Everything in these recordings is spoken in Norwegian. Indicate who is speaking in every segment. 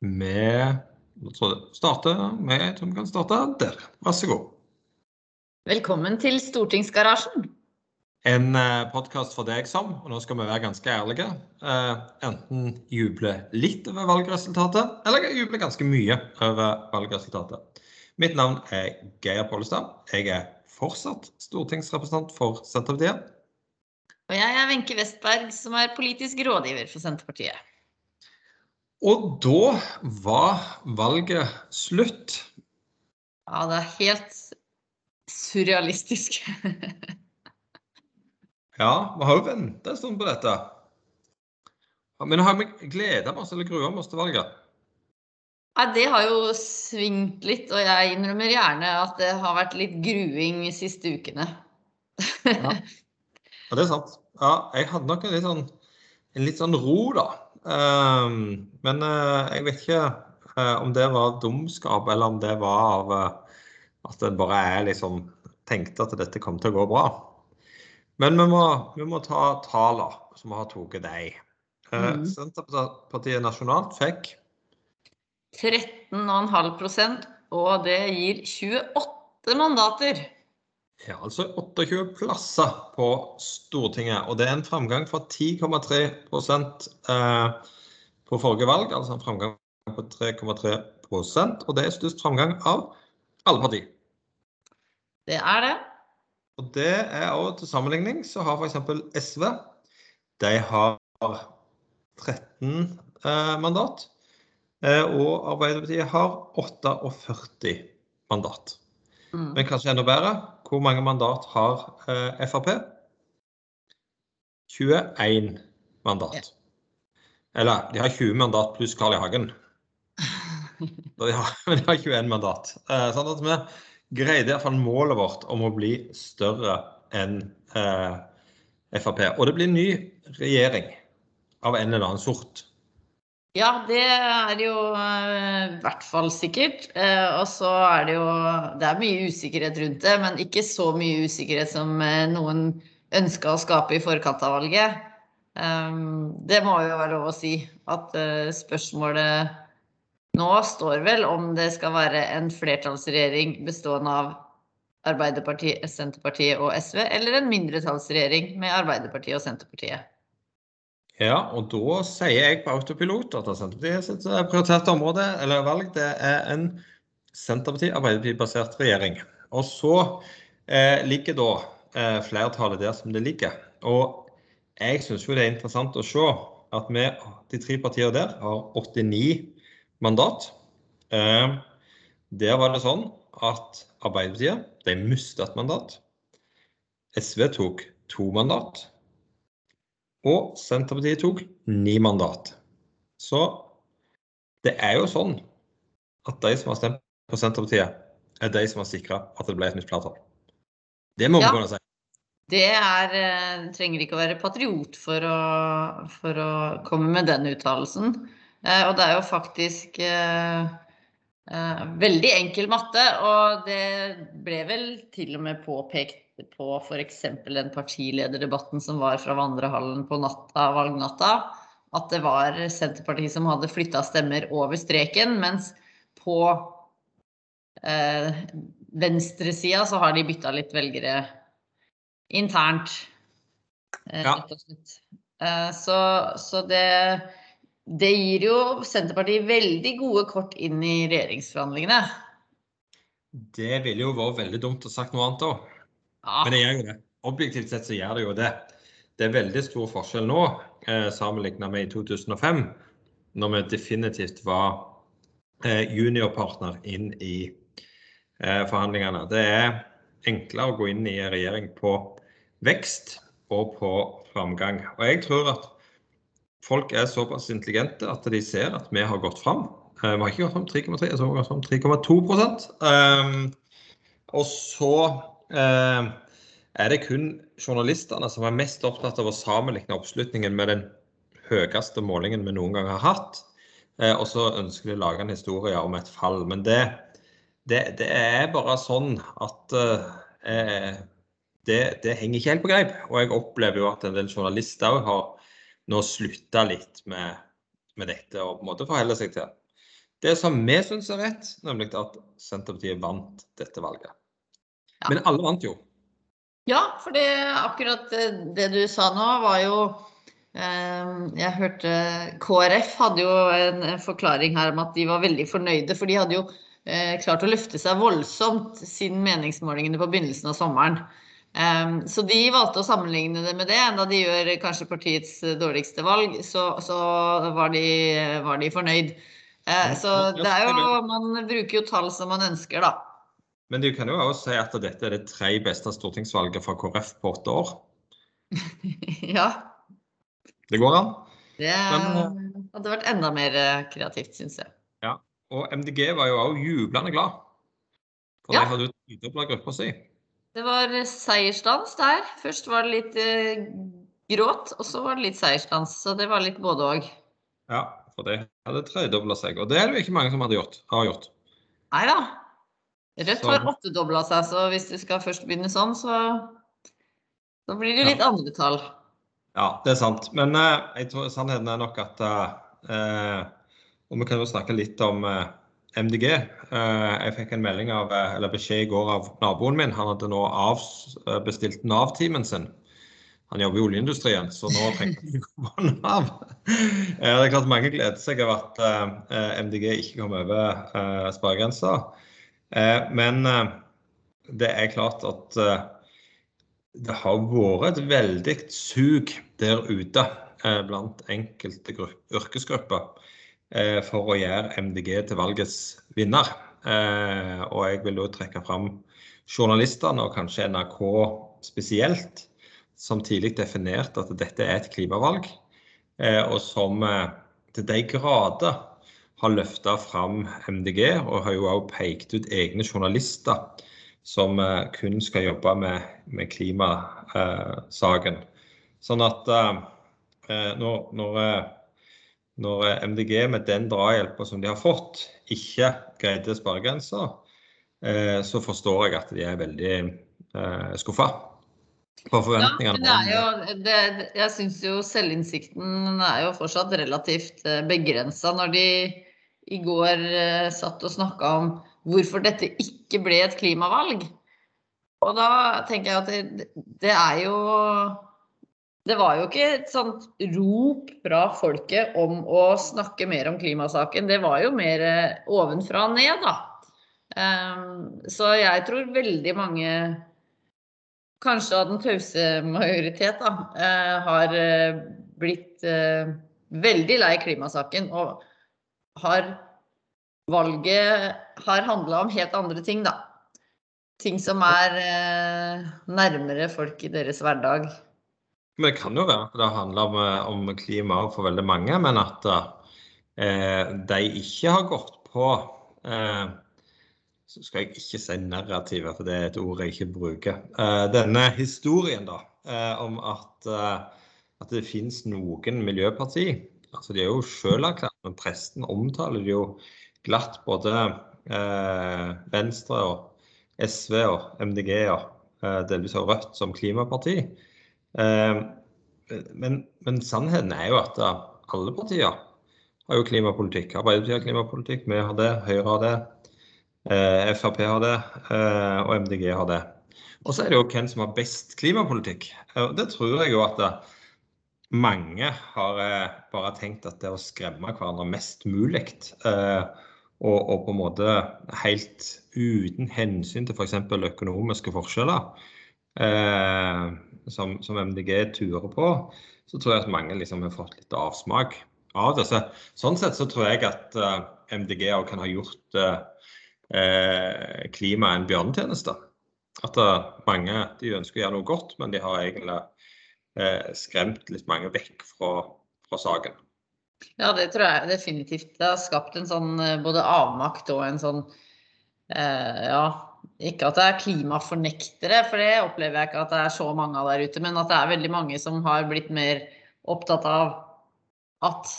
Speaker 1: vi starte med vi kan starte der. Vær så god.
Speaker 2: Velkommen til Stortingsgarasjen.
Speaker 1: En podkast for deg som, og nå skal vi være ganske ærlige, enten jubler litt over valgresultatet, eller jubler ganske mye over valgresultatet. Mitt navn er Geir Pollestad. Jeg er fortsatt stortingsrepresentant for Senterpartiet.
Speaker 2: Og jeg er Wenche Westberg, som er politisk rådgiver for Senterpartiet.
Speaker 1: Og da var valget slutt.
Speaker 2: Ja, det er helt surrealistisk.
Speaker 1: ja, vi har jo venta en stund på dette. Men har vi gleda oss eller grua oss til valget?
Speaker 2: Ja, det har jo svingt litt, og jeg innrømmer gjerne at det har vært litt gruing de siste ukene.
Speaker 1: ja. ja, det er sant. Ja, jeg hadde nok en litt sånn, en litt sånn ro, da. Um, men uh, jeg vet ikke uh, om det var dumskap, eller om det var av uh, at en bare er liksom tenkte at dette kom til å gå bra. Men vi må, vi må ta tallene som har tatt deg. Mm. Senterpartiet nasjonalt fikk
Speaker 2: 13,5% og det gir 28 mandater.
Speaker 1: Ja, altså 28 plasser på Stortinget. Og det er en framgang fra 10,3 eh, på forrige valg. Altså en framgang på 3,3% og det er størst framgang av alle partier.
Speaker 2: Det er det.
Speaker 1: Og det er òg til sammenligning så har f.eks. SV de har 13 eh, mandat. Eh, og Arbeiderpartiet har 48 mandat. Mm. Men kanskje enda bedre, hvor mange mandat har eh, Frp? 21 mandat. Eller de har 20 mandat pluss Carl I. Hagen. de har, men de har 21 mandat. Eh, sånn at vi greide iallfall målet vårt om å bli større enn eh, Frp. Og det blir ny regjering av en eller annen sort.
Speaker 2: Ja, det er jo eh, i hvert fall sikkert. Eh, og så er det jo Det er mye usikkerhet rundt det, men ikke så mye usikkerhet som eh, noen ønska å skape i forkant av valget. Det må jo være lov å si. At spørsmålet nå står vel om det skal være en flertallsregjering bestående av Arbeiderpartiet, Senterpartiet og SV, eller en mindretallsregjering med Arbeiderpartiet og Senterpartiet.
Speaker 1: Ja, og da sier jeg på autopilot at Senterpartiet sitt eh, prioriterte område eller valg det er en Senterparti-Arbeiderparti-basert regjering. Og så eh, ligger da eh, flertallet der som det ligger. Og jeg syns jo det er interessant å se at vi, de tre partiene der, har 89 mandat. Eh, der var det sånn at Arbeiderpartiet de mistet et mandat. SV tok to mandat. Og Senterpartiet tok ni mandat. Så det er jo sånn at de som har stemt på Senterpartiet, er de som har sikra at det ble et nytt flertall. Det må vi ja. kunne si.
Speaker 2: Det er, eh, trenger ikke å være patriot for å, for å komme med den uttalelsen. Eh, og det er jo faktisk eh, veldig enkel matte, og det ble vel til og med påpekt på f.eks. den partilederdebatten som var fra vandrehallen på natta, valgnatta, at det var Senterpartiet som hadde flytta stemmer over streken, mens på eh, venstresida så har de bytta litt velgere internt. Eh, rett og slett. Eh, så, så det, det gir jo Senterpartiet veldig gode kort inn i regjeringsforhandlingene.
Speaker 1: Det ville jo vært veldig dumt å sagt noe annet òg. Ja. Men det gjør jo det. Objektivt sett så gjør det jo det. Det er veldig stor forskjell nå eh, sammenlignet med i 2005, når vi definitivt var eh, juniorpartner inn i eh, forhandlingene. Det er enklere å gå inn i en regjering på vekst og på framgang. Og jeg tror at folk er såpass intelligente at de ser at vi har gått fram. Eh, vi har ikke gått fram 3,3, vi har gått fram 3,2 eh, Og så er det kun journalistene som er mest opptatt av å sammenligne oppslutningen med den høyeste målingen vi noen gang har hatt. Eh, og så ønsker de å lage en historie om et fall. Men det, det, det er bare sånn at eh, det, det, henger ikke helt på greip. Og jeg opplever jo at en del journalister har nå slutta litt med med dette og på en måte forholder seg til det som vi syns er rett, nemlig at Senterpartiet vant dette valget. Ja. Men alle vant jo.
Speaker 2: Ja, for det, akkurat det du sa nå, var jo eh, Jeg hørte KrF hadde jo en forklaring her om at de var veldig fornøyde, for de hadde jo eh, klart å løfte seg voldsomt siden meningsmålingene på begynnelsen av sommeren. Så de valgte å sammenligne det med det. Enda de gjør kanskje partiets dårligste valg, så, så var, de, var, de, fornøyd. Så det er jo Man bruker jo tall som man ønsker, da.
Speaker 1: Men du kan jo også si at dette er det tre beste stortingsvalget fra KrF på åtte år.
Speaker 2: ja.
Speaker 1: Det går an.
Speaker 2: Det Men, eh, hadde vært enda mer eh, kreativt, syns jeg.
Speaker 1: Ja. Og MDG var jo òg jublende glad. For ja. de hadde jo tidobla gruppa si.
Speaker 2: Det var seiersdans der. Først var det litt eh, gråt, og så var det litt seiersdans. Så det var litt både òg.
Speaker 1: Ja, for det hadde tredobla seg. Og det er det jo ikke mange som hadde gjort, har gjort.
Speaker 2: Nei da. Rødt har åttedobla seg, så hvis du skal først begynne sånn, så, så blir det litt ja. andre tall.
Speaker 1: Ja, det er sant. Men uh, jeg tror sannheten er nok at uh, Og vi kan jo snakke litt om uh, MDG. Eh, jeg fikk en melding av, eh, eller beskjed i går av naboen min. Han hadde nå avbestilt eh, Nav-timen sin. Han jobber i oljeindustrien, så nå trenger han ikke på Nav. Det er klart Mange gleder seg over at MDG ikke kom over sperregrensa. Men det er klart at det har vært et veldig sug der ute blant enkelte yrkesgrupper Eh, for å gjøre MDG til valgets vinner. Eh, og jeg vil da trekke fram journalistene, og kanskje NRK spesielt, som tidlig definerte at dette er et klimavalg, eh, og som til de grader har løfta fram MDG, og har jo òg pekt ut egne journalister som kun skal jobbe med, med klimasaken. Sånn at når, når når eh, MDG med den drahjelpa som de har fått, ikke greide sperregrensa, eh, så forstår jeg at de er veldig eh, skuffa.
Speaker 2: For forventningene. Ja, jo, det, jeg syns jo selvinnsikten er jo fortsatt relativt begrensa. Når de i går satt og snakka om hvorfor dette ikke ble et klimavalg. Og da tenker jeg at det, det er jo det var jo ikke et sånt rop fra folket om å snakke mer om klimasaken. Det var jo mer eh, ovenfra og ned, da. Ehm, så jeg tror veldig mange, kanskje av den tause majoritet, da, eh, har eh, blitt veldig lei klimasaken. Og har valget har handla om helt andre ting, da. Ting som er nærmere folk i deres hverdag.
Speaker 1: Men det kan jo være at det handler om, eh, om klima for veldig mange, men at eh, de ikke har gått på eh, Så skal jeg ikke si narrativet, for det er et ord jeg ikke bruker. Eh, denne historien da, eh, om at, eh, at det finnes noen miljøparti. Altså De er jo selverklært, men presten omtaler det jo glatt både Venstre og SV og MDG og delvis også Rødt som klimaparti. Eh, men, men, sannheten er jo at eh, alle partier har jo klimapolitikk. Arbeiderpartiet har klimapolitikk, vi har det, Høyre har det, eh, Frp har det, og MDG har det. Og så er det jo hvem som har best klimapolitikk. Det tror jeg jo at mange har bare tenkt at det å skremme hverandre mest mulig, og, og på en måte helt uten hensyn til f.eks. For økonomiske forskjeller, eh, som, MDG turer på, så tror jeg at mange liksom har fått litt avsmak av det. Så, sånn sett så tror jeg at eh, MDG òg kan ha gjort eh, klimaet en bjørnetjeneste. At mange de ønsker å gjøre noe godt, men de har egentlig skremt litt mange vekk fra, fra saken.
Speaker 2: Ja, det tror jeg definitivt. Det har skapt en sånn både avmakt og en sånn ja, ikke at det er klimafornektere, for det opplever jeg ikke at det er så mange av der ute. Men at det er veldig mange som har blitt mer opptatt av at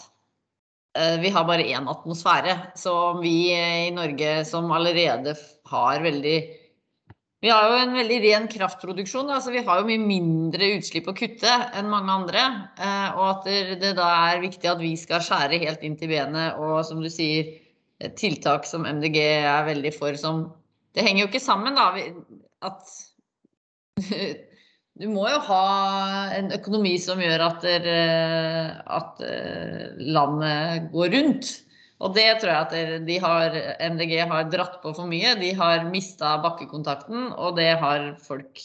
Speaker 2: eh, vi har bare én atmosfære. Så vi i Norge som allerede har veldig Vi har jo en veldig ren kraftproduksjon. altså Vi har jo mye mindre utslipp å kutte enn mange andre. Eh, og at det da er viktig at vi skal skjære helt inn til benet. Og som du sier, tiltak som MDG er veldig for som Det henger jo ikke sammen, da. At du må jo ha en økonomi som gjør at, at landet går rundt. Og det tror jeg at de har, MDG har dratt på for mye. De har mista bakkekontakten, og det har folk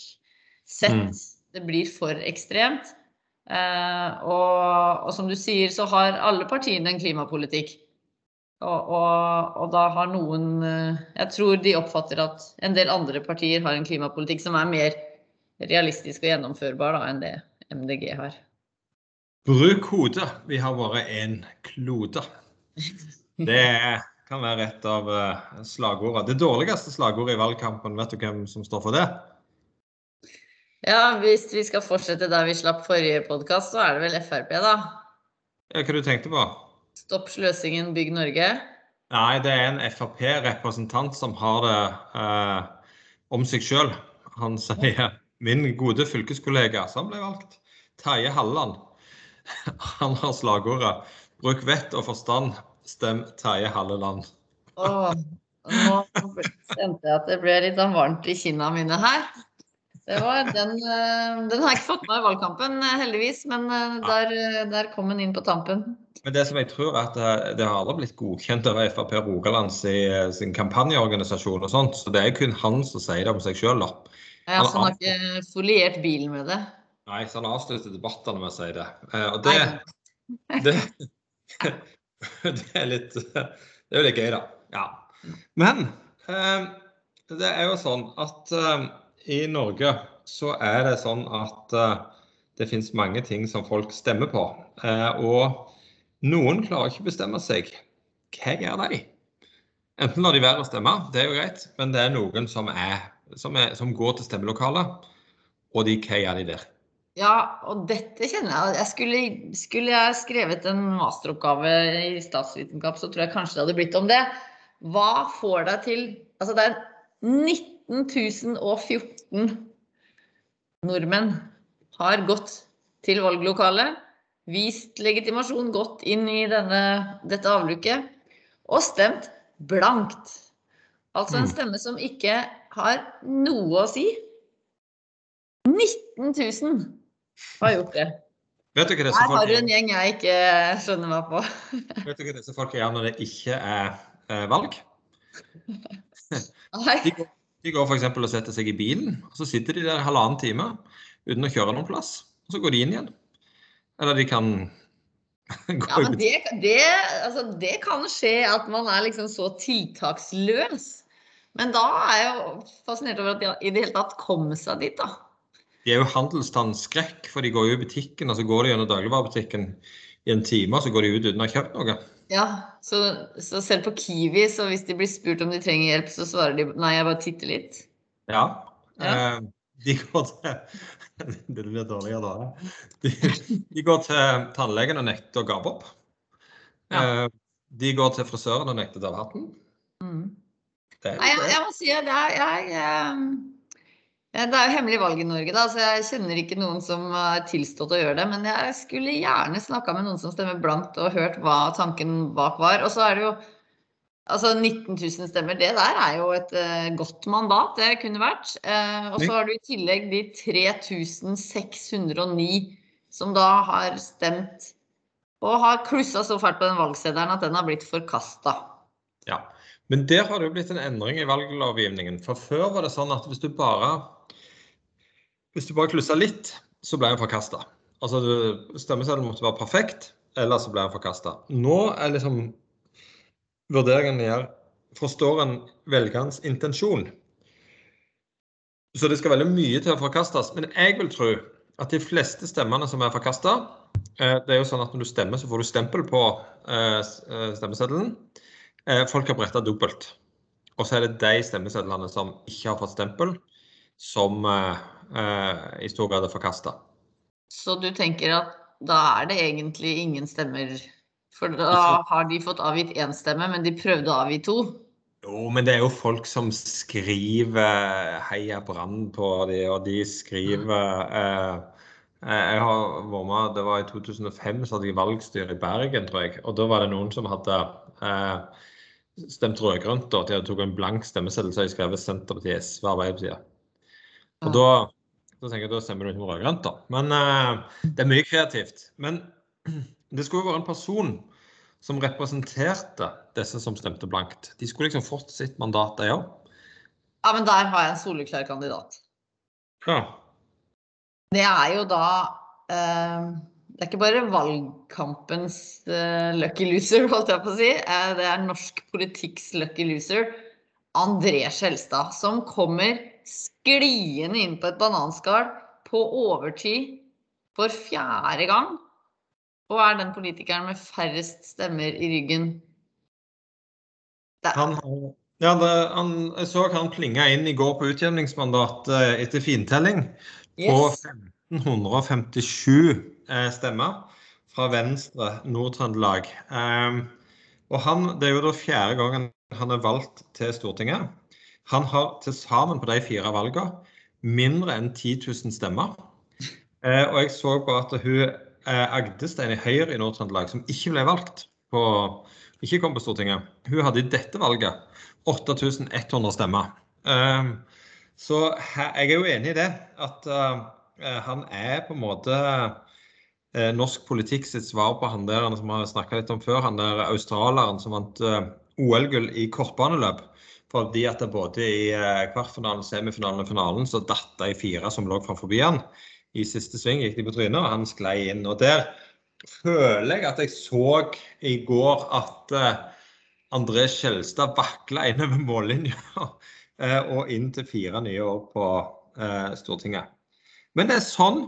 Speaker 2: sett. Mm. Det blir for ekstremt. Eh, og, og, som du sier, så har alle partiene en klimapolitikk. Og, og, og, da har noen eh, Jeg tror de oppfatter at en del andre partier har en klimapolitikk som er mer realistisk og gjennomførbar da, enn det MDG har.
Speaker 1: Bruk hodet. Vi har bare en klode. Det kan være et av eh, slagordene. Det dårligste slagordet i valgkampen, vet du hvem som står for det?
Speaker 2: Ja, hvis vi skal fortsette der vi slapp forrige podkast, så er det vel Frp, da.
Speaker 1: Ja, hva du tenkte på?
Speaker 2: Stopp sløsingen, bygg Norge?
Speaker 1: Nei, det er en Frp-representant som har det eh, om seg sjøl. Han sier min gode fylkeskollega som ble valgt, Terje Halleland, han har slagordet 'bruk vett og forstand Stem Terje Halleland.
Speaker 2: Åh, nå kjente jeg at det ble litt sånn varmt i kinna mine her. Det var den, eh, den har jeg ikke fått med i valgkampen, eh, heldigvis, men eh, der, der, kom den inn på tampen.
Speaker 1: Men det som jeg tror er at det har aldri blitt godkjent av Frp Rogaland sin, sin kampanjeorganisasjon og sånt, så det er kun han som sier det om seg sjøl.
Speaker 2: Ja, så han har ikke foliert bilen med det?
Speaker 1: Nei, så han avslutter debattene med å si det. Og det, det det er litt Det er jo litt gøy, da. Ja. Men eh, det er jo sånn at eh, i Norge så er det sånn at eh, det finnes mange ting som folk stemmer på. Eh, og noen klarer ikke å bestemme seg. Hva gjør de? Enten lar de være å stemme, det er jo greit, men det er noen som, er, som, er, som går til stemmelokalet, og de, hva gjør de der?
Speaker 2: Ja, og dette kjenner jeg jeg skulle, skulle, jeg skrevet en masteroppgave i statsvitenskap, så tror jeg kanskje det hadde blitt om det. Hva får deg til Altså, det er 19 014 nordmenn har gått til valglokalet, vist legitimasjon, gått inn i denne, dette avluket og stemt blankt. Altså en mm. stemme som ikke har noe å si. 19 000! Har gjort det.
Speaker 1: Vet du hva
Speaker 2: folk... Her har en gjeng jeg ikke skjønner meg på.
Speaker 1: Vet du hva disse folka gjør når det ikke er eh, valg? De går, de går f.eks. og setter seg i bilen, og så sitter de der halvannen time uten å kjøre noen plass. Og så går de inn igjen. Eller de kan
Speaker 2: gå ja, men det, det, altså, det kan skje at man er liksom så tiltaksløs. Men da er jeg jo fascinert over at de i det hele tatt kom seg dit, da
Speaker 1: de er jo handelsstandsskrekk, for de går jo i butikken, og så går de gjennom dagligvarebutikken i en time, og så går de ut uten å ha kjøpt noe.
Speaker 2: Ja, så, så, selv på Kiwi, så hvis de blir spurt om de trenger hjelp, så svarer de nei, jeg bare titter litt.
Speaker 1: Ja. ja. Eh, de går til Det blir dårligere da. De, de, går til tannlegen og nekter å gape opp. Ja. Eh, de går til frisøren og nekter å ta hatten.
Speaker 2: Mm. Nei, jeg, jeg, må si at jeg, jeg, jeg det er jo hemmelig valg i Norge, da, så jeg kjenner ikke noen som har tilstått å gjøre det. Men jeg skulle gjerne snakka med noen som stemmer blankt, og hørt hva tanken bak var. Og så er det jo altså 19 000 stemmer. Det der er jo et uh, godt mandat, det kunne vært. Uh, og så har du i tillegg de 3609 som da har stemt og har klussa så fælt på den valgseddelen at den har blitt forkasta.
Speaker 1: Ja, men der har det jo blitt en endring i valglovgivningen. For før var det sånn at hvis du bare hvis du bare klussa litt, så ble den forkasta. Altså, stemmeseddelen måtte være perfekt, eller så ble den forkasta. Nå er liksom vurderingen her Forstår en velgerens intensjon? Så det skal veldig mye til å forkastes. Men jeg vil tro at de fleste stemmene som er forkasta eh, Det er jo sånn at når du stemmer, så får du stempel på eh, eh, stemmeseddelen. Folk har bretta dobbelt. Og så er det de stemmesedlene som ikke har fått stempel, som eh, i stor grad er forkasta.
Speaker 2: Så du tenker at da er det egentlig ingen stemmer? For da har de fått avgitt én stemme, men de prøvde å avgi to?
Speaker 1: Jo, men det er jo folk som skriver 'Heia Brann' på de, og de skriver eh, eh Jeg har vært med, Det var i 2005 så hadde jeg valgstyre i Bergen, tror jeg. Og da var det noen som hadde eh, stemt rød-grønt. De hadde tok en blank stemmeseddel så jeg skrevet Senterpartiet, SV, Arbeiderpartiet. Og da, da tenker jeg da stemmer du ikke rød-grønt, da. Men uh, det er mye kreativt. Men det skulle jo være en person som representerte disse som stemte blankt. De skulle liksom fått sitt mandat, de òg.
Speaker 2: Ja, men der har jeg en soleklar kandidat.
Speaker 1: Ja.
Speaker 2: Det er jo da uh, Det er ikke bare valgkampens uh, lucky loser, holdt jeg på å si. Det er norsk politikks lucky loser. André Skjelstad, som kommer skliende inn på et bananskall på overtid for fjerde gang og er den politikeren med færrest stemmer i ryggen.
Speaker 1: Han, ja, det, han, jeg så han plinga inn i går på utjevningsmandat eh, etter fintelling yes. på 1557 eh, stemmer fra Venstre Nord-Trøndelag. Um, og han, Det er jo da fjerde gangen han er valgt til Stortinget. Han har til sammen på de fire valgene mindre enn 10 000 stemmer. Eh, og jeg så på at hun Eh, Agdestein i Høyre i Nord-Trøndelag, som ikke ble valgt på ikke kom på Stortinget, hun hadde i dette valget 8100 stemmer. Ehm, så jeg er jo enig i det. At eh, han er på en måte eh, norsk politikk sitt svar på han der som vi snakka litt om før, han der australieren som vant OL-gull i kortbaneløp. Fordi at det både i kvartfinalen, semifinalen og finalen så datt de fire som lå framfor han i siste sving gikk de på trynet, og han sklei inn. Og der føler jeg at jeg så i går at uh, André Skjelstad vakla innover mållinja uh, og inn til fire nye år på Stortinget. Men det er sånn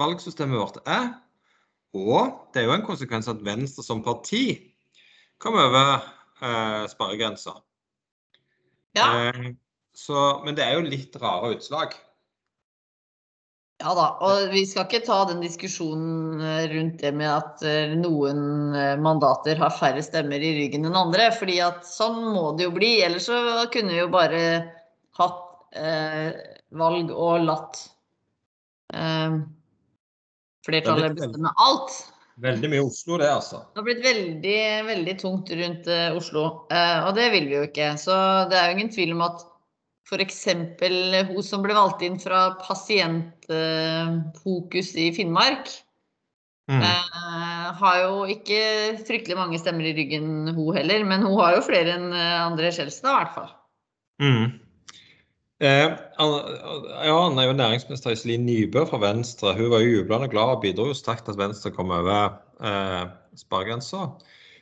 Speaker 1: valgsystemet vårt er. Og det er jo en konsekvens at Venstre som parti kom over eh, sperregrensa.
Speaker 2: Ja.
Speaker 1: Så, men det er jo litt rare utslag.
Speaker 2: Ja da, og vi skal ikke ta den diskusjonen eh, rundt det med at eh, noen eh, mandater har færre stemmer i ryggen enn andre. fordi at sånn må det jo bli. Ellers så kunne vi jo bare hatt eh, valg og latt eh, flertallet bestemme alt.
Speaker 1: Veldig mye Oslo, det, altså.
Speaker 2: Det har blitt veldig, veldig tungt rundt uh, Oslo. og det vil vi jo ikke. Så det er jo ingen tvil om at F.eks. hun som ble valgt inn fra Pasientfokus i Finnmark. Mm. Eh, har jo ikke fryktelig mange stemmer i ryggen, hun heller. Men hun har jo flere enn eh, André Skjelstad, i hvert fall.
Speaker 1: Mm. Eh, ja, han er jo næringsminister Iselin Nybø fra Venstre. Hun var jo jublende glad og bidro jo sterkt til at Venstre kom over eh, sparegrensa.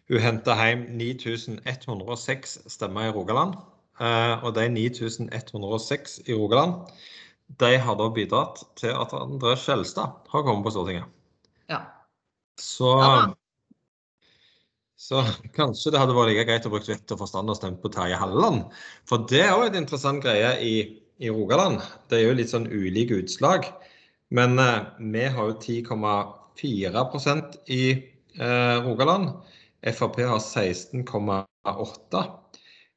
Speaker 1: Hun henta hjem 9106 stemmer i Rogaland. Eh, og de 9106 i Rogaland de har da bidratt til at André Skjelstad har kommet på Stortinget.
Speaker 2: Ja.
Speaker 1: Så, ja. Så kanskje det hadde vært like greit å bruke vett og forstand og stemt på Terje Halleland. For det er òg et interessant greie i, i, Rogaland. Det er jo litt sånn ulike utslag. Men eh, vi har jo 10,4% i eh, Rogaland. Frp har 16,8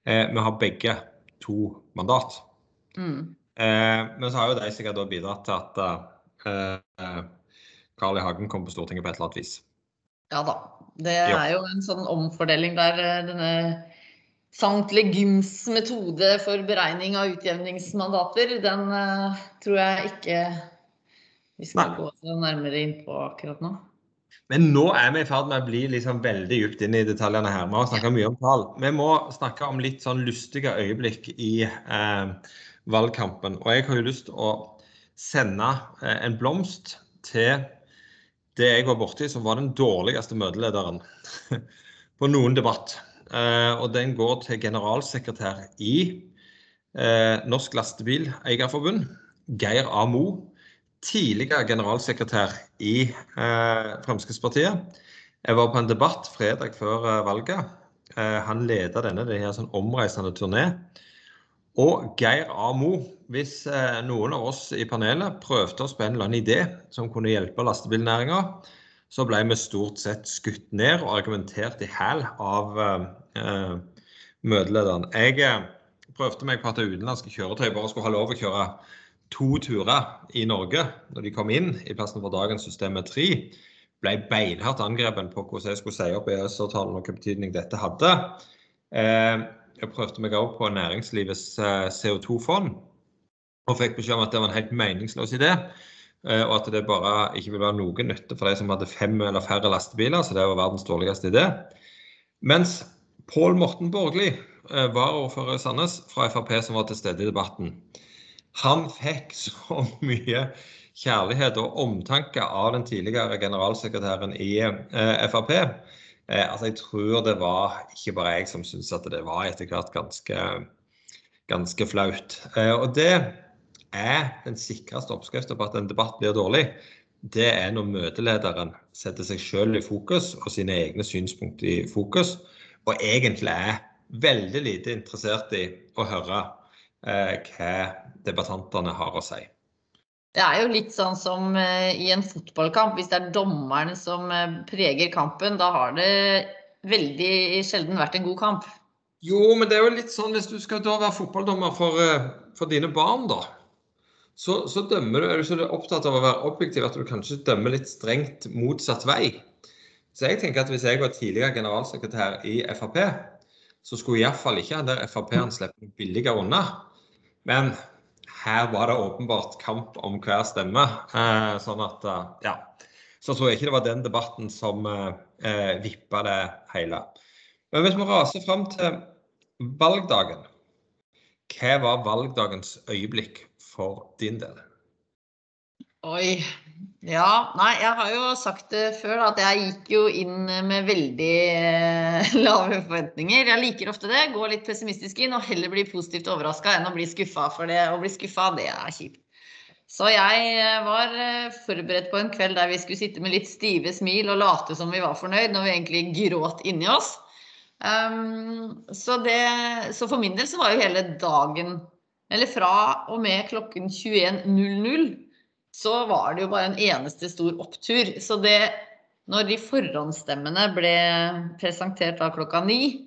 Speaker 1: Eh, vi har begge to mandat. Mm. Eh, men så har jo de sikkert bidratt til at eh, Carl I. Hagen kom på Stortinget på et eller annet vis.
Speaker 2: Ja da. Det er jo en sånn omfordeling der denne Sankt Legims metode for beregning av utjevningsmandater, den uh, tror jeg ikke vi skal Nei. gå nærmere inn på akkurat nå.
Speaker 1: Men nå er vi i ferd med å bli liksom veldig dypt inn i detaljene her. Vi har snakka mye om tall. Vi må snakke om litt sånn lystige øyeblikk i eh, valgkampen. Og jeg har jo lyst til å sende eh, en blomst til det jeg var borti som var den dårligste møtelederen på noen debatt. Eh, og den går til generalsekretær i eh, Norsk Lastebileierforbund, Geir A. Moe tidligere generalsekretær i eh, Fremskrittspartiet. Jeg var på en debatt fredag før valget. Han leda denne det er sånn omreisende turné. Og Geir A. Mo, hvis eh, noen av oss i panelet prøvde oss på en eller annen idé som kunne hjelpe lastebilnæringa, så ble vi stort sett skutt ned og argumentert i hæl av eh, møtelederen. Jeg eh, prøvde meg på at utenlandske kjøretøy bare skulle ha lov å kjøre to turer i Norge når de kom inn, i plassen for dagens system med tre. Ble beinhardt angrepet på hvordan jeg skulle si opp EØS-avtalen og hvilken betydning dette hadde. Eh, jeg prøvde meg også på næringslivets CO2-fond, og fikk beskjed om at det var en helt meningsløs idé. Og at det bare ikke ville være noen nytte for de som hadde fem eller færre lastebiler. Så det var verdens dårligste idé. Mens Pål Morten Borgli, eh, varaordfører i Sandnes fra Frp, som var til stede i debatten, han fikk så mye kjærlighet og omtanke av den tidligere generalsekretæren i eh, Frp. Eh, altså jeg tror det var ikke bare jeg som syntes at det var etter hvert ganske, ganske flaut. Og det er den sikreste oppskriften på at en debatt blir dårlig. Det er når møtelederen setter seg selv i fokus og sine egne synspunkter i fokus og egentlig er veldig lite interessert i å høre eh, hva debattantene har å si.
Speaker 2: Det er jo litt sånn som eh, i en fotballkamp. Hvis det er dommeren som eh, preger kampen, da har det veldig sjelden vært en god kamp.
Speaker 1: Jo, men det er jo litt sånn hvis du skal da være fotballdommer for, eh, for dine barn, da. Så, så dømmer du, er du så opptatt av å være objektiv at du kanskje dømmer litt strengt motsatt vei. Så jeg tenker at hvis jeg var tidligere generalsekretær i Frp, så skulle iallfall ikke han der Frp-en slippe billigere unna. Men her var det åpenbart kamp om hver stemme. Eh, sånn at, eh, ja. Så tror jeg ikke det var den debatten som eh, vippa det hele. Men hvis vi raser fram til valgdagen, hva var valgdagens øyeblikk for din del?
Speaker 2: Oi. Ja, nei, jeg har jo sagt det før, at jeg gikk jo inn med veldig eh, lave forventninger. Jeg liker ofte det. Gå litt pessimistisk inn og heller bli positivt overraska enn å bli skuffa. For det å bli skuffa, det er kjipt. Så jeg eh, var eh, forberedt på en kveld der vi skulle sitte med litt stive smil og late som vi var fornøyd, når vi egentlig gråt inni oss. Um, så, det, så for min del så var jo hele dagen, eller fra og med klokken 21.00 så var det jo bare en eneste stor opptur. Så det Når de forhåndsstemmene ble presentert da klokka ni,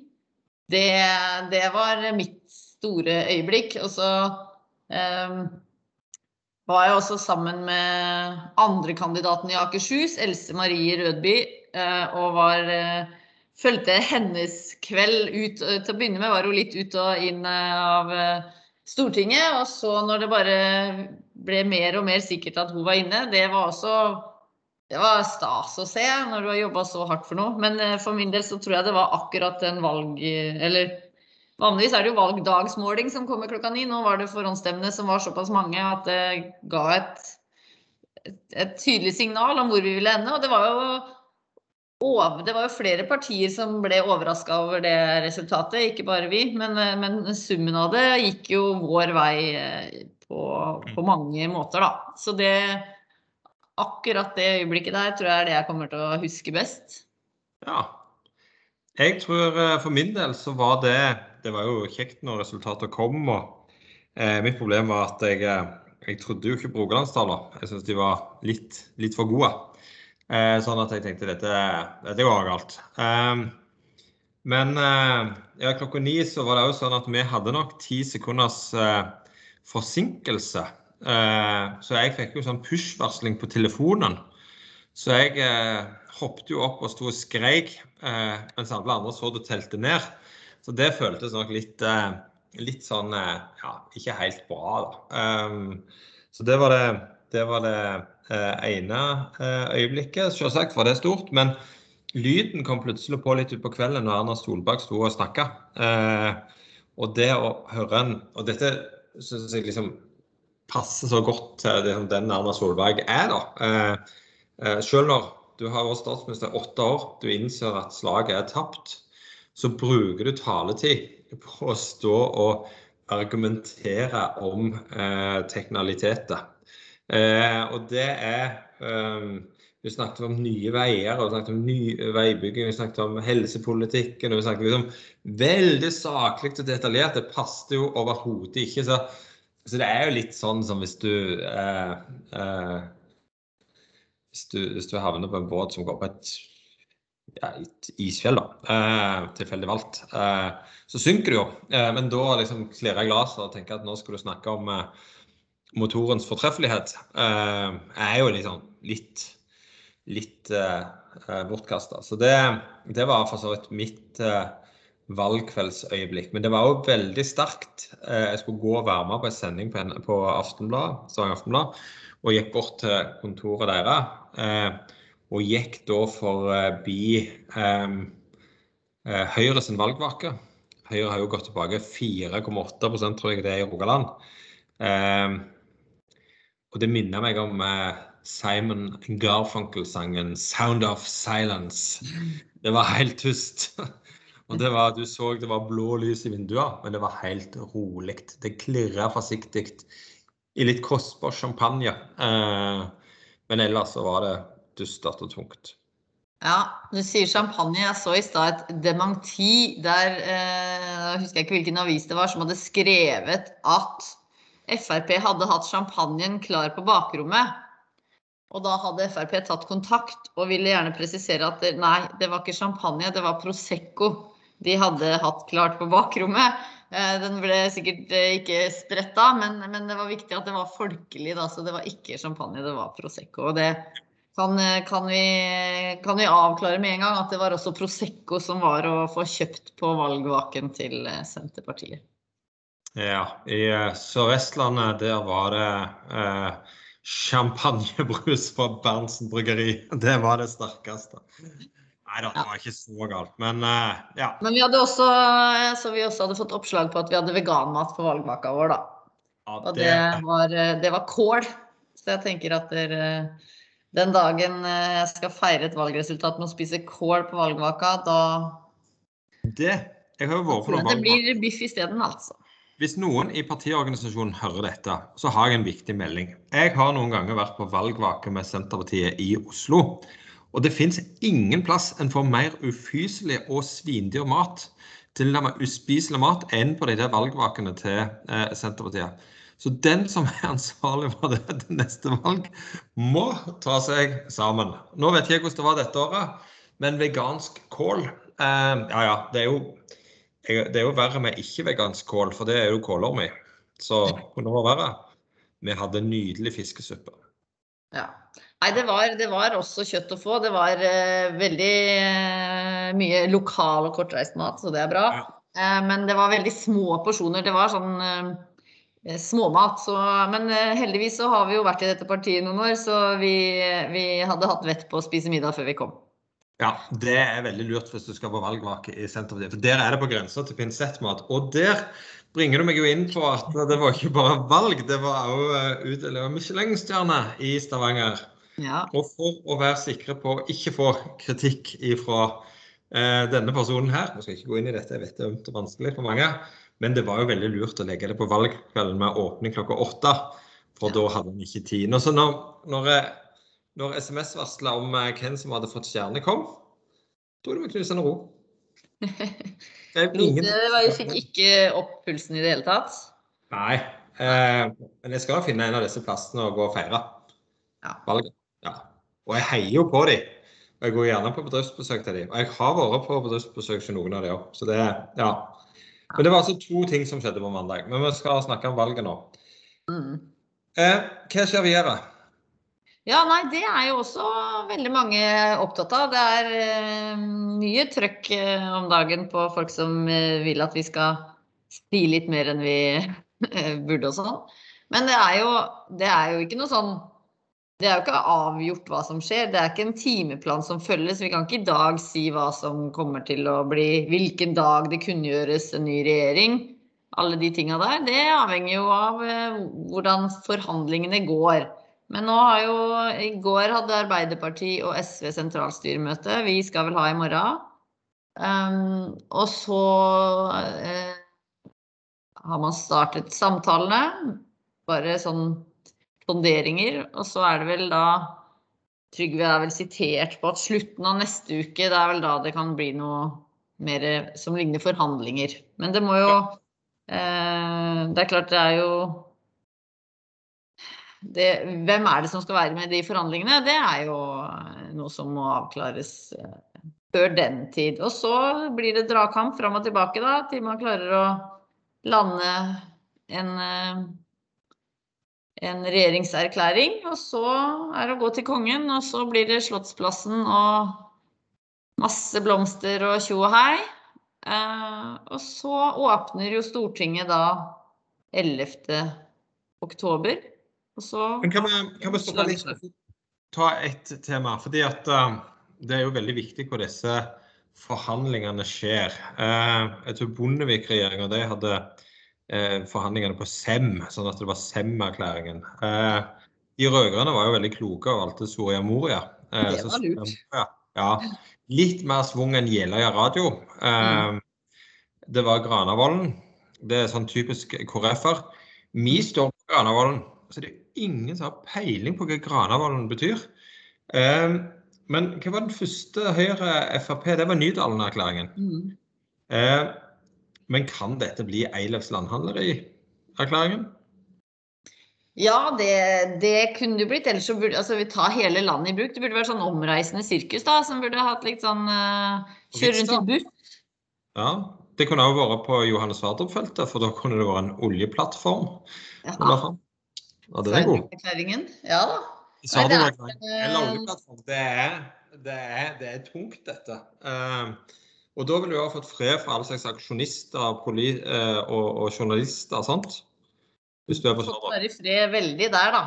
Speaker 2: det, det var mitt store øyeblikk. Og så um, var jeg også sammen med andrekandidaten i Akershus, Else Marie Rødby, uh, og var uh, Fulgte hennes kveld ut Til å begynne med var hun litt ut og inn av Stortinget. Og så når det bare ble mer og mer sikkert at hun var inne, det var også det var stas å se når du har jobba så hardt for noe. Men eh, for min del så tror jeg det var akkurat en valg... Eller vanligvis er det jo valgdagsmåling som kommer klokka ni. Nå var det forhåndsstemmene som var såpass mange at det ga et, et, et tydelig signal om hvor vi ville ende. Og det var jo det var jo flere partier som ble overraska over det resultatet, ikke bare vi. Men, eh, men, summen av det gikk jo vår vei eh, på, på, mange måter, da. Så det Akkurat det øyeblikket der tror jeg er det jeg kommer til å huske best.
Speaker 1: Ja. Jeg tror eh, for min del så var det Det var jo kjekt når resultatet kom. og eh, Mitt problem var at jeg, jeg trodde jo ikke på Rogalandstallene. Jeg syntes de var litt, litt for gode. Eh, sånn at jeg tenkte dette, dette går galt. Eh, men eh, ja, klokka ni så var det òg sånn at vi hadde nok ti sekunders eh, forsinkelse. Eh, så jeg fikk jo sånn push-varsling på telefonen. Så jeg eh, hoppet jo opp og sto og skreik mens alle andre så det telte ned. Så det føltes nok litt, litt sånn ja, ikke helt bra, da. så det var det, det, var det Eh, ene eh, øyeblikket. Selvsagt var det stort. Men lyden kom plutselig på litt utpå kvelden når Erna Solberg sto og snakka. Eh, og det å høre en Og dette syns jeg liksom passer så godt til den Erna Solberg er, da. Selv når du har vært statsminister åtte år, du innser at slaget er tapt, så bruker du taletid på å stå og argumentere om eh, teknikaliteter. Eh, og det er um, Vi snakket om nye veier, og vi snakket om ny veibygging, vi snakket om helsepolitikken. og vi snakket liksom Veldig saklig og detaljert. Det passet jo overhodet ikke. Så, så, det er jo litt sånn som hvis du, eh, eh, hvis du Hvis du havner på en båt som går på et ja, et isfjell, da. Eh, tilfeldig valgt. Eh, så synker det jo. Eh, men da liksom klirrer jeg glasset og tenker at nå skal du snakke om eh, motorens fortreffelighet. Eh, er jo liksom litt litt eh, bortkasta. Så det, det, var for så vidt mitt valgkveldsøyeblikk. Men det var jo veldig sterkt. Jeg skulle gå og være med på en sending på, på Aftenblad, Aftenblad, og gikk bort til kontoret deres og gikk da forbi eh, eh, Høyre sin valgvake. Høyre har jo gått tilbake 4,8 tror jeg det er i Rogaland. Eh, og det minner meg om eh, Simon Garfunkel-sangen 'Sound of Silence'. Det var helt tyst. Og det var, Du så det var blå lys i vinduene, men det var helt rolig. Det klirra forsiktig i litt kostbar champagne. Eh, men ellers så var det dustert og tungt.
Speaker 2: Ja, du sier champagne. Jeg så i stad et dementi der eh, Jeg husker ikke hvilken avis det var som hadde skrevet at Frp hadde hatt champagnen klar på bakrommet. Og da hadde Frp tatt kontakt og ville gjerne presisere at nei, det var ikke champagne, det var Prosecco de hadde hatt klart på bakrommet. Eh, den ble sikkert eh, ikke spretta, men, men, det var viktig at det var folkelig. Da, så det var ikke champagne, det var Prosecco. Og det kan, eh, kan, vi, kan, vi, avklare med en gang at det var også Prosecco som var å få kjøpt på valgvaken til eh, Senterpartiet?
Speaker 1: Ja, i Sør-Vestlandet der var det uh, champagnebrus fra Berntsen bryggeri. Det var det sterkeste. Nei da, det var ikke så galt, men uh, ja.
Speaker 2: Men vi hadde også, så vi også hadde fått oppslag på at vi hadde veganmat på valgvaka vår, da. Ja, det... Og det var, det var kål. Så jeg tenker at dere den dagen eh, jeg skal feire et valgresultat med å spise kål på valgvaka, da
Speaker 1: Det jeg har jo vært på noen
Speaker 2: Det blir biff isteden, altså.
Speaker 1: Hvis noen i partiorganisasjonen hører dette, så har jeg en viktig melding. Jeg har noen ganger vært på valgvake med Senterpartiet i Oslo. Og det fins ingen plass en får mer ufyselig og svindyr mat, tilnærmet uspiselig mat, enn på de der valgvakene til eh, Senterpartiet. Så den som er ansvarlig for det til neste valg, må ta seg sammen. Nå vet jeg hvordan det var dette året, men vegansk kål eh, Ja ja, det er, jo, det er jo verre med ikke-vegansk kål, for det er jo kålorm i. Så kunne det vært verre. Vi hadde nydelig fiskesuppe.
Speaker 2: Ja. Nei, det var, det var, også kjøtt å få. Det var uh, veldig uh, mye lokal og kortreist mat, så det er bra. Uh, men det var veldig små porsjoner. Det var sånn småmat. Så, men heldigvis så har vi jo vært i dette partiet noen år, så vi, vi, hadde hatt vett på å spise middag før vi kom.
Speaker 1: Ja, det er veldig lurt hvis du skal på valgvake i Senterpartiet. For der er det på grensa til pinsettmat. Og der bringer du meg jo inn på at det var ikke bare valg, det var òg eh, utdeling Michelin-stjerne i Stavanger. Ja. Og for å være sikre på å ikke få kritikk ifra eh, denne personen her, nå skal jeg ikke gå inn i dette, jeg vet det er ømt og vanskelig for mange, men det var jo veldig lurt å legge det på valgkvelden med åpning klokka åtte. For ja. da hadde en ikke tid. Nå, så når, når, når SMS-varsla om eh, hvem som hadde fått stjerne, kom, tok det med knusende ro.
Speaker 2: Ingen... Jeg fikk ikke opp pulsen i det hele tatt.
Speaker 1: Nei. Eh, men jeg skal finne en av disse plassene og gå og feire ja. valget. Ja. Og jeg heier jo på dem. Og jeg går gjerne på bedriftsbesøk til dem. Og jeg har vært på bedriftsbesøk til noen av dem òg. Så det, ja. Men det var altså to ting som skjedde på mandag. Men vi skal snakke om valget nå. Mm. Eh, hva skjer videre?
Speaker 2: Ja, nei, Det er jo også veldig mange opptatt av. Det er eh, mye trøkk eh, om dagen på folk som eh, vil at vi skal si litt mer enn vi burde og sånn. Men det er, jo, det er jo ikke noe sånn det er jo ikke avgjort hva som skjer. Det er ikke en timeplan som følges. Vi kan ikke i dag si hva som kommer til å bli Hvilken dag det kunngjøres en ny regjering. Alle de tinga der. Det avhenger jo av hvordan forhandlingene går. Men nå har jo I går hadde Arbeiderpartiet og SV sentralstyremøte. Vi skal vel ha i morgen. Um, og så uh, har man startet samtalene. Bare sånn sonderinger. Og så er det vel da Trygve er vel sitert på at slutten av neste uke, det er vel da det kan bli noe mer som ligner forhandlinger. Men det må jo eh, Det er klart det er jo det, Hvem er det som skal være med i de forhandlingene? Det er jo noe som må avklares eh, før den tid. Og så blir det dragkamp fram og tilbake da, til man klarer å lande en, eh, en regjeringserklæring. Og så er det å gå til kongen, og så blir det Slottsplassen og masse blomster og tjo og hei. Eh, og så åpner jo Stortinget da 11. oktober. Og så
Speaker 1: Men kan vi, kan vi stoppe litt og ta ett tema? Fordi at uh, det er jo veldig viktig hvor disse forhandlingene skjer. Uh, jeg tror Bondevik-regjeringa de hadde uh, forhandlingene på SEM, sånn at det var SEM-erklæringen. de rød-grønne var jo veldig kloke og valgte Soria Moria.
Speaker 2: det var lurt.
Speaker 1: Ja, ja, litt mer svung enn Jeløya radio. Mm. Det var Granavolden. Det er sånn typisk KrF-er. Vi står på Granavolden. Så det er ingen som har peiling på hva Granavolden betyr. Eh, men hva var den første Høyre-Frp? Det var Nydalen-erklæringen. Mm. Eh, men kan dette bli Eilefs landhandleri-erklæringen?
Speaker 2: Ja, det, det, kunne det blitt. Ellers så burde altså, vi ta hele landet i bruk. Det burde vært sånn omreisende sirkus da, som burde hatt litt sånn uh, Kjøre rundt i buss.
Speaker 1: Ja, det kunne òg vært på Johannes Sverdrup-feltet, for da kunne det vært en oljeplattform. Ja. Ja, den er god.
Speaker 2: Ja da.
Speaker 1: Sa du noe? Det er, det, er, det er tungt, dette. Uh, og da ville du ha fått fred fra alle slags aksjonister poli, uh, og, og, journalister. sant?
Speaker 2: Hvis du er på Fått være i fred veldig der, da.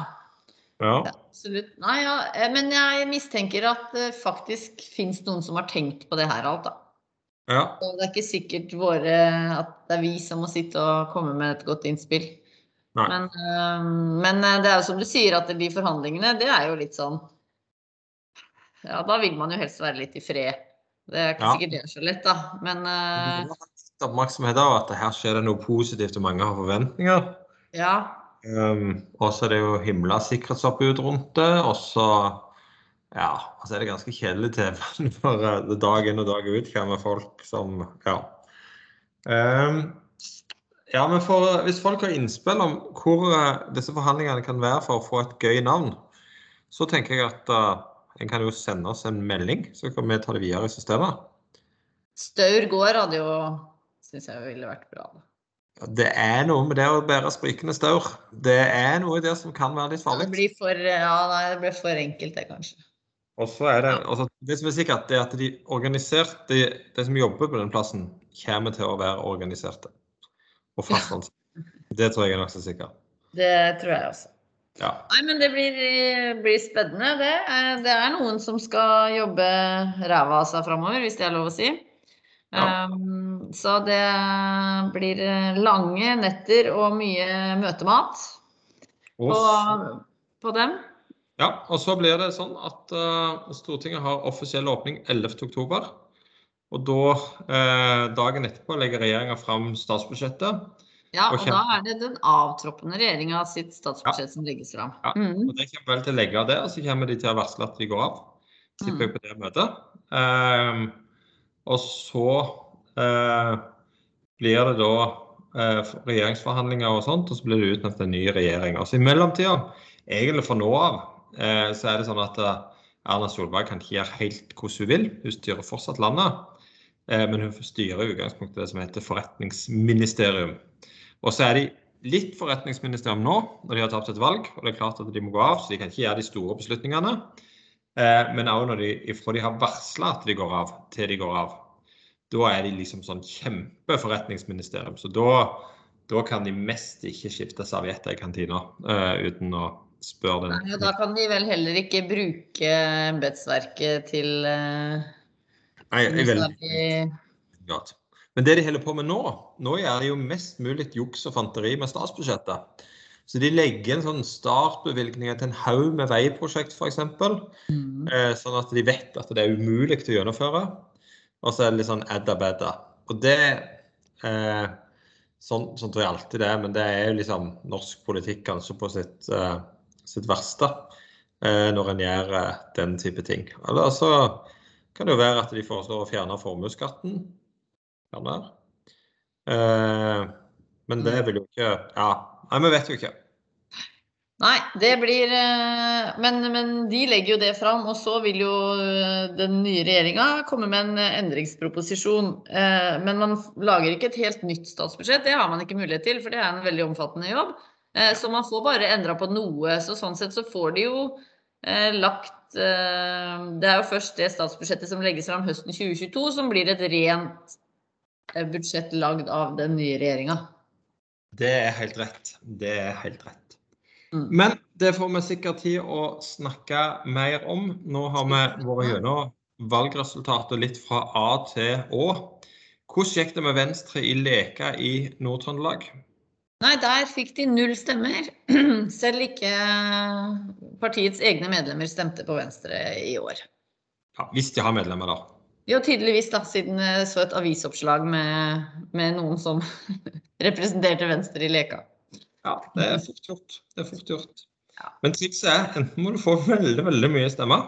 Speaker 1: Ja.
Speaker 2: Absolutt. Nei, ja. Eh, men jeg mistenker at det faktisk finnes noen som har tenkt på det her alt, da.
Speaker 1: Ja.
Speaker 2: Og det er ikke sikkert våre, at det er vi som må sitte og komme med et godt innspill. Men, øh, men, eh, det er jo som du sier, at de forhandlingene, det er jo litt sånn Ja, da vil man jo helst være litt i fred. Det er ikke ja. sikkert det er så lett, da. Men øh,
Speaker 1: Oppmerksomhet av at her skjer det noe positivt, og mange har forventninger.
Speaker 2: Ja.
Speaker 1: Um, og så er det jo himla sikkerhetsoppbud rundt det. Og så ja, altså er det ganske kjedelig TV for dag inn og dag ut kommer folk som Ja. Um, ja, men for, Hvis folk har innspill om hvor uh, disse forhandlingene kan være for å få et gøy navn, så tenker jeg at uh, en kan jo sende oss en melding, så kan vi ta det videre i systemet.
Speaker 2: Staur gård hadde jo syns jeg ville vært bra.
Speaker 1: Ja, det er noe med det å bære sprikende staur. Det er noe i det som kan være litt farlig.
Speaker 2: Det blir for, ja, nei, det blir for enkelt, det, kanskje.
Speaker 1: Og så er det, altså, det som er sikkert, det er at de organiserte, de, de som jobber på den plassen, kommer til å være organiserte og fast ansatt. Det tror jeg er nokså sikkert.
Speaker 2: Det tror jeg også.
Speaker 1: Ja.
Speaker 2: Nei, men det blir, blir spennende, det. Det er noen som skal jobbe ræva av seg framover, hvis det er lov å si. Ja. Um, så det blir lange netter og mye møtemat på, på, dem.
Speaker 1: Ja, og så blir det sånn at uh, Stortinget har offisiell åpning 11.10. Og da, eh, dagen etterpå, legger regjeringa fram statsbudsjettet.
Speaker 2: Ja, og, og da er det den avtroppende regjeringa sitt statsbudsjett ja. som legges fram.
Speaker 1: Ja, mm. og Det kommer vel til å legge av det, og så kommer de til å varsle at de går av. Tipper mm. på det møtet. Eh, og så eh, blir det da uh, regjeringsforhandlinger og sånt, og så blir det utnevnt en ny regjering. Altså I mellomtida, egentlig fra nå av, uh, så er det sånn at Erna Solberg kan ikke gjøre helt hvordan hun vil. Hun styrer fortsatt landet. Eh, men hun styrer i utgangspunktet det som heter forretningsministerium. Og så er de litt forretningsministerium nå, når de har tapt et valg. Og det er klart at de må gå av, så de kan ikke gjøre de store beslutningene. Eh, men òg når de, fra de har varsla at de går av, til de går av. Da er de liksom sånn kjempeforretningsministerium. Så da, da kan de mest ikke skifte servietter i kantina uh, uten å spørre den.
Speaker 2: Nei, da kan de vel heller ikke bruke embetsverket til uh
Speaker 1: Nei, jeg vil godt. Men det de holder på med nå, nå er det jo mest mulig juks og fanteri med statsbudsjettet. Så de legger en sånn startbevilgninger til en haug med veiprosjekt f.eks. Mm. Eh, sånn at de vet at det er umulig å gjennomføre. Og så er det litt sånn edda bedda. Og det eh, sånn, sånn, tror jeg alltid det er, men det er jo liksom norsk politikk kanskje på sitt, eh, sitt verste. Eh, når en gjør eh, den type ting. Eller så kan det jo være at de foreslår å fjerne formuesskatten. Eh, men det mm. vil jo ikke Ja, nei, vi vet jo ikke.
Speaker 2: Nei, det blir eh, men, men, de legger jo det fram. Og så vil jo eh, den nye regjeringa komme med en endringsproposisjon. Men man lager ikke et helt nytt statsbudsjett. Det har man ikke mulighet til, for det er en veldig omfattende jobb. Så man får bare endra på noe. Så sånn sett så får de jo lagt Det er jo først det statsbudsjettet som legges fram høsten 2022 som blir et rent budsjett lagd av den nye regjeringa.
Speaker 1: Det er helt rett. Det er helt rett. Mm. Men det får vi sikkert tid å snakke mer om. Nå har vi vært gjennom valgresultatet litt fra A til Å. Hvordan gikk det med Venstre i Leka i Nord-Trøndelag?
Speaker 2: Nei, der fikk de null stemmer. Selv ikke partiets egne medlemmer stemte på Venstre i år.
Speaker 1: Ja, Hvis de har medlemmer, da?
Speaker 2: Jo, tydeligvis, da, siden jeg så et avisoppslag med, med noen som representerte Venstre i Leka.
Speaker 1: Ja, det er fort gjort. Det er fort gjort. Men trikset er enten må du få veldig veldig mye stemmer,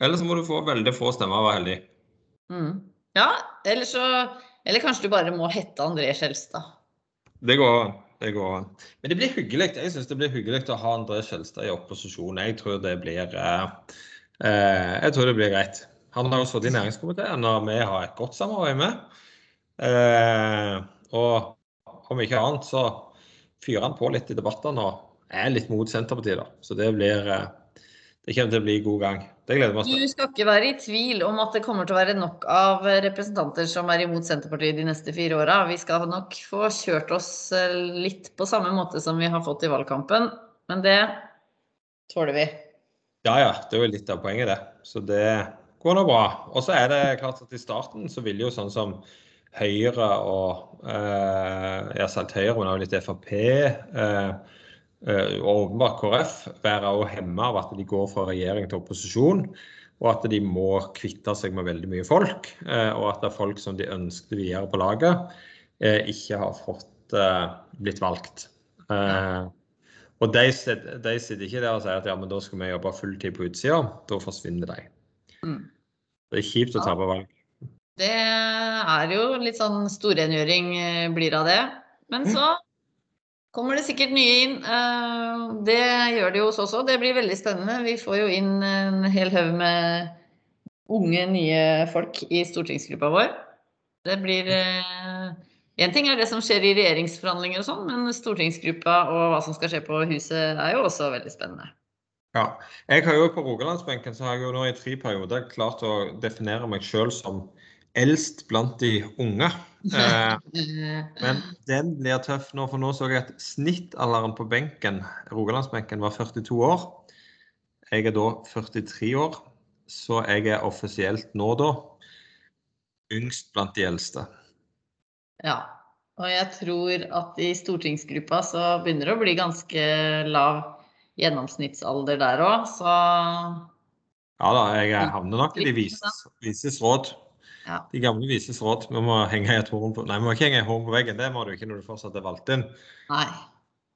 Speaker 1: eller så må du få veldig få stemmer og være heldig.
Speaker 2: Mm. Ja, eller, så, eller kanskje du bare må hette André Skjelstad.
Speaker 1: Det går an. Det går an. Men det blir hyggelig. Jeg syns det blir hyggelig å ha André Skjelstad i opposisjon. Jeg tror det blir eh, eh, Jeg tror det blir greit. Han har jo sittet i næringskomiteen, og vi har et godt samarbeid med. Eh, og om ikke annet så fyrer han på litt i debattene og er litt mot Senterpartiet. da. Så det blir eh, det kommer til å bli god gang. Det gleder
Speaker 2: meg. Du skal ikke være i tvil om at det kommer til å være nok av representanter som er imot Senterpartiet de neste fire åra. Vi skal nok få kjørt oss eh, litt på samme måte som vi har fått i valgkampen. Men det tåler vi.
Speaker 1: Ja ja, det er jo litt av poenget, det. Så det går nå bra. Og så er det klart at i starten så vil jo sånn som Høyre og eh, har sagt Høyre, men også litt Frp. Eh, og åpenbart KrF være hemma av at de går fra regjering til opposisjon. Og at de må kvitte seg med veldig mye folk. Eh, og at det er folk som de ønsket videre på laget, eh, ikke har fått eh, blitt valgt. og de, de, sitter ikke der og sier at ja, men da skal vi jobbe fulltid på utsida. Da forsvinner de. Mm. Det er kjipt å tape valg.
Speaker 2: Det er jo litt sånn storrengjøring eh, blir av det. Men så kommer det sikkert nye inn. Eh, det gjør det jo hos oss også. Det blir veldig spennende. Vi får jo inn en hel haug med unge, nye folk i stortingsgruppa vår. Det blir Én eh, ting er det som skjer i regjeringsforhandlinger og sånn, men stortingsgruppa og hva som skal skje på huset er jo også veldig spennende.
Speaker 1: Ja. Jeg har jo På Rogalandsbenken så har jeg jo nå i tre perioder klart å definere meg sjøl som eldst blant de unge. Eh, men den blir tøff nå, for nå så jeg at snittalderen på benken, Rogalandsbenken, var 42 år. Jeg er da 43 år, så jeg er offisielt nå da yngst blant de eldste.
Speaker 2: Ja, og jeg tror at i stortingsgruppa så begynner det å bli ganske lav gjennomsnittsalder der òg, så
Speaker 1: Ja da, jeg havner nok i de vises, vises råd. Ja. De gamle vises råd. Vi må henge et horn på Nei, vi må ikke henge et horn på veggen. Det må du ikke når du fortsatt er valgt inn.
Speaker 2: Nei.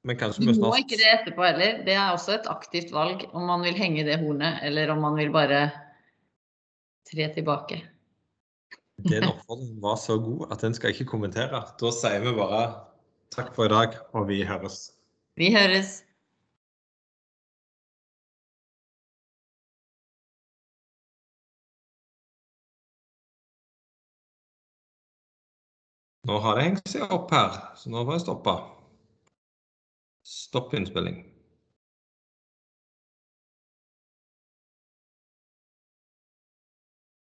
Speaker 2: Men kanskje vi må ikke det etterpå heller. Det er også et aktivt valg om man vil henge det hornet, eller om man vil bare tre tilbake.
Speaker 1: Den oppfordringen var så god at den skal ikke kommentere. Da sier vi bare takk for i dag, og vi høres.
Speaker 2: Vi høres.
Speaker 1: Nå har det hengt seg opp her, så nå får jeg stoppe. Stopp innspilling.